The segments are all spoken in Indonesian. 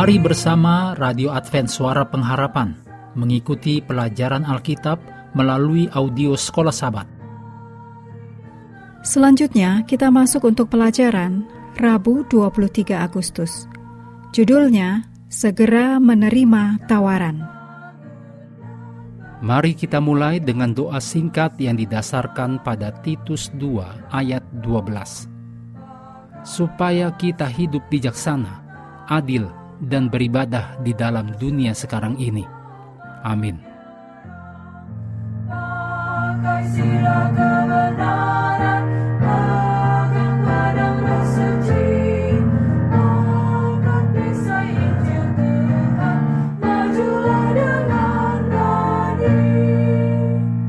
Mari bersama Radio Advent Suara Pengharapan mengikuti pelajaran Alkitab melalui audio Sekolah Sabat. Selanjutnya kita masuk untuk pelajaran Rabu 23 Agustus. Judulnya Segera Menerima Tawaran. Mari kita mulai dengan doa singkat yang didasarkan pada Titus 2 ayat 12. Supaya kita hidup bijaksana, adil, dan beribadah di dalam dunia sekarang ini. Amin.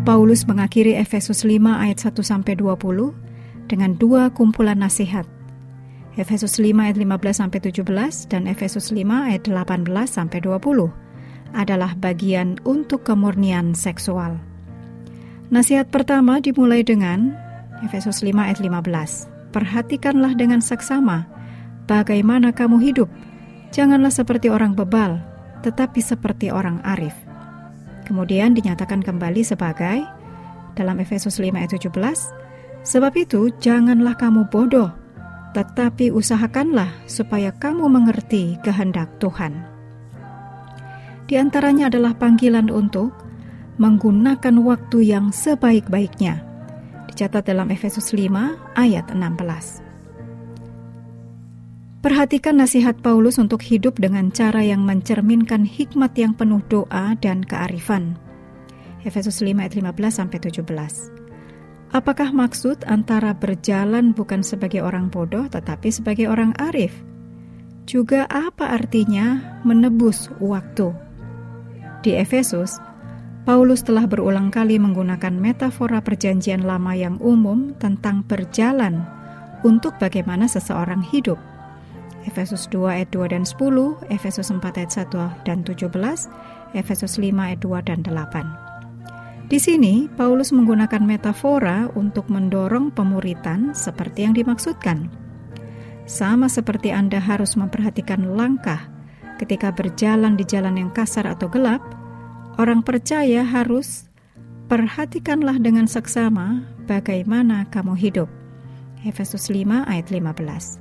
Paulus mengakhiri Efesus 5 ayat 1 sampai 20 dengan dua kumpulan nasihat Efesus 5 ayat 15 sampai 17 dan Efesus 5 ayat 18 sampai 20 adalah bagian untuk kemurnian seksual. Nasihat pertama dimulai dengan Efesus 5 ayat 15. Perhatikanlah dengan seksama bagaimana kamu hidup. Janganlah seperti orang bebal, tetapi seperti orang arif. Kemudian dinyatakan kembali sebagai dalam Efesus 5 ayat 17, Sebab itu janganlah kamu bodoh, tetapi usahakanlah supaya kamu mengerti kehendak Tuhan. Di antaranya adalah panggilan untuk menggunakan waktu yang sebaik-baiknya. Dicatat dalam Efesus 5 ayat 16. Perhatikan nasihat Paulus untuk hidup dengan cara yang mencerminkan hikmat yang penuh doa dan kearifan. Efesus 5 ayat 15 sampai 17. Apakah maksud antara berjalan bukan sebagai orang bodoh tetapi sebagai orang arif? Juga apa artinya menebus waktu? Di Efesus, Paulus telah berulang kali menggunakan metafora perjanjian lama yang umum tentang berjalan untuk bagaimana seseorang hidup. Efesus 2 ayat 2 dan 10, Efesus 4 ayat 1 dan 17, Efesus 5 ayat 2 dan 8. Di sini, Paulus menggunakan metafora untuk mendorong pemuritan seperti yang dimaksudkan. Sama seperti Anda harus memperhatikan langkah ketika berjalan di jalan yang kasar atau gelap, orang percaya harus perhatikanlah dengan seksama bagaimana kamu hidup. Efesus 5 ayat 15.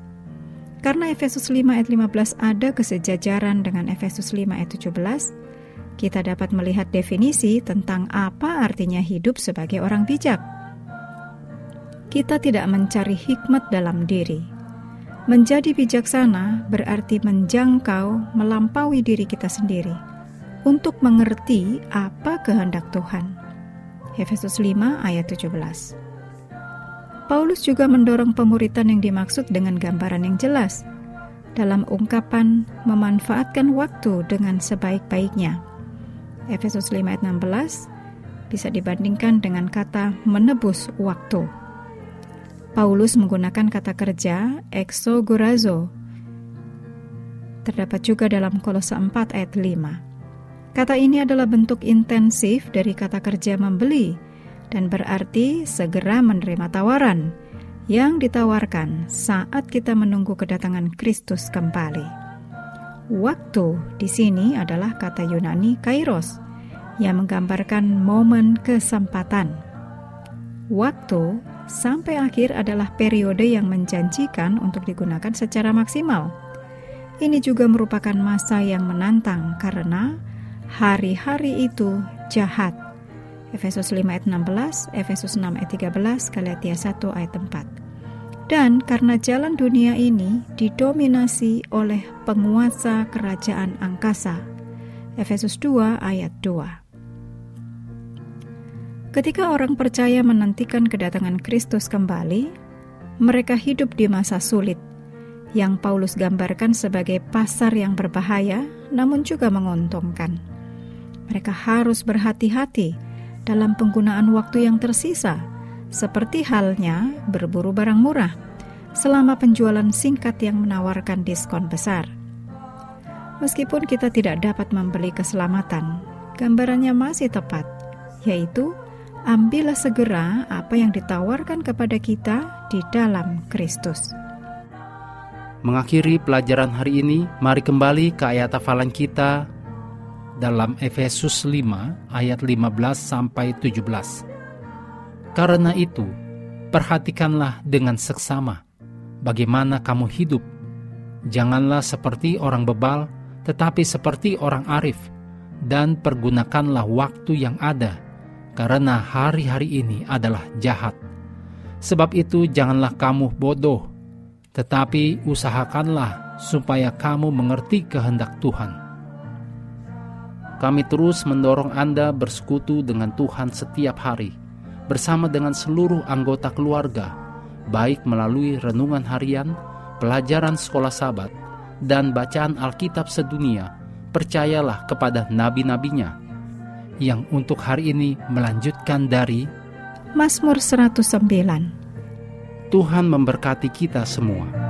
Karena Efesus 5 ayat 15 ada kesejajaran dengan Efesus 5 ayat 17, kita dapat melihat definisi tentang apa artinya hidup sebagai orang bijak. Kita tidak mencari hikmat dalam diri. Menjadi bijaksana berarti menjangkau, melampaui diri kita sendiri untuk mengerti apa kehendak Tuhan. Efesus 5 ayat 17. Paulus juga mendorong pemuritan yang dimaksud dengan gambaran yang jelas dalam ungkapan memanfaatkan waktu dengan sebaik-baiknya. Efesus 5 ayat 16 bisa dibandingkan dengan kata menebus waktu. Paulus menggunakan kata kerja exogorazo. Terdapat juga dalam Kolose 4 ayat 5. Kata ini adalah bentuk intensif dari kata kerja membeli dan berarti segera menerima tawaran yang ditawarkan saat kita menunggu kedatangan Kristus kembali. Waktu di sini adalah kata Yunani kairos yang menggambarkan momen kesempatan. Waktu sampai akhir adalah periode yang menjanjikan untuk digunakan secara maksimal. Ini juga merupakan masa yang menantang karena hari-hari itu jahat. Efesus 5 ayat 16, Efesus 6 ayat 13, Galatia 1 ayat 4. Dan karena jalan dunia ini didominasi oleh penguasa kerajaan angkasa. Efesus 2 ayat 2. Ketika orang percaya menantikan kedatangan Kristus kembali, mereka hidup di masa sulit yang Paulus gambarkan sebagai pasar yang berbahaya namun juga menguntungkan. Mereka harus berhati-hati dalam penggunaan waktu yang tersisa seperti halnya berburu barang murah selama penjualan singkat yang menawarkan diskon besar. Meskipun kita tidak dapat membeli keselamatan, gambarannya masih tepat, yaitu ambillah segera apa yang ditawarkan kepada kita di dalam Kristus. Mengakhiri pelajaran hari ini, mari kembali ke ayat hafalan kita dalam Efesus 5 ayat 15 sampai 17. Karena itu, perhatikanlah dengan seksama bagaimana kamu hidup. Janganlah seperti orang bebal, tetapi seperti orang arif, dan pergunakanlah waktu yang ada, karena hari-hari ini adalah jahat. Sebab itu, janganlah kamu bodoh, tetapi usahakanlah supaya kamu mengerti kehendak Tuhan. Kami terus mendorong Anda bersekutu dengan Tuhan setiap hari, bersama dengan seluruh anggota keluarga, baik melalui renungan harian, pelajaran sekolah sabat, dan bacaan Alkitab sedunia. Percayalah kepada nabi-nabinya yang untuk hari ini melanjutkan dari Mazmur 109 Tuhan memberkati kita semua.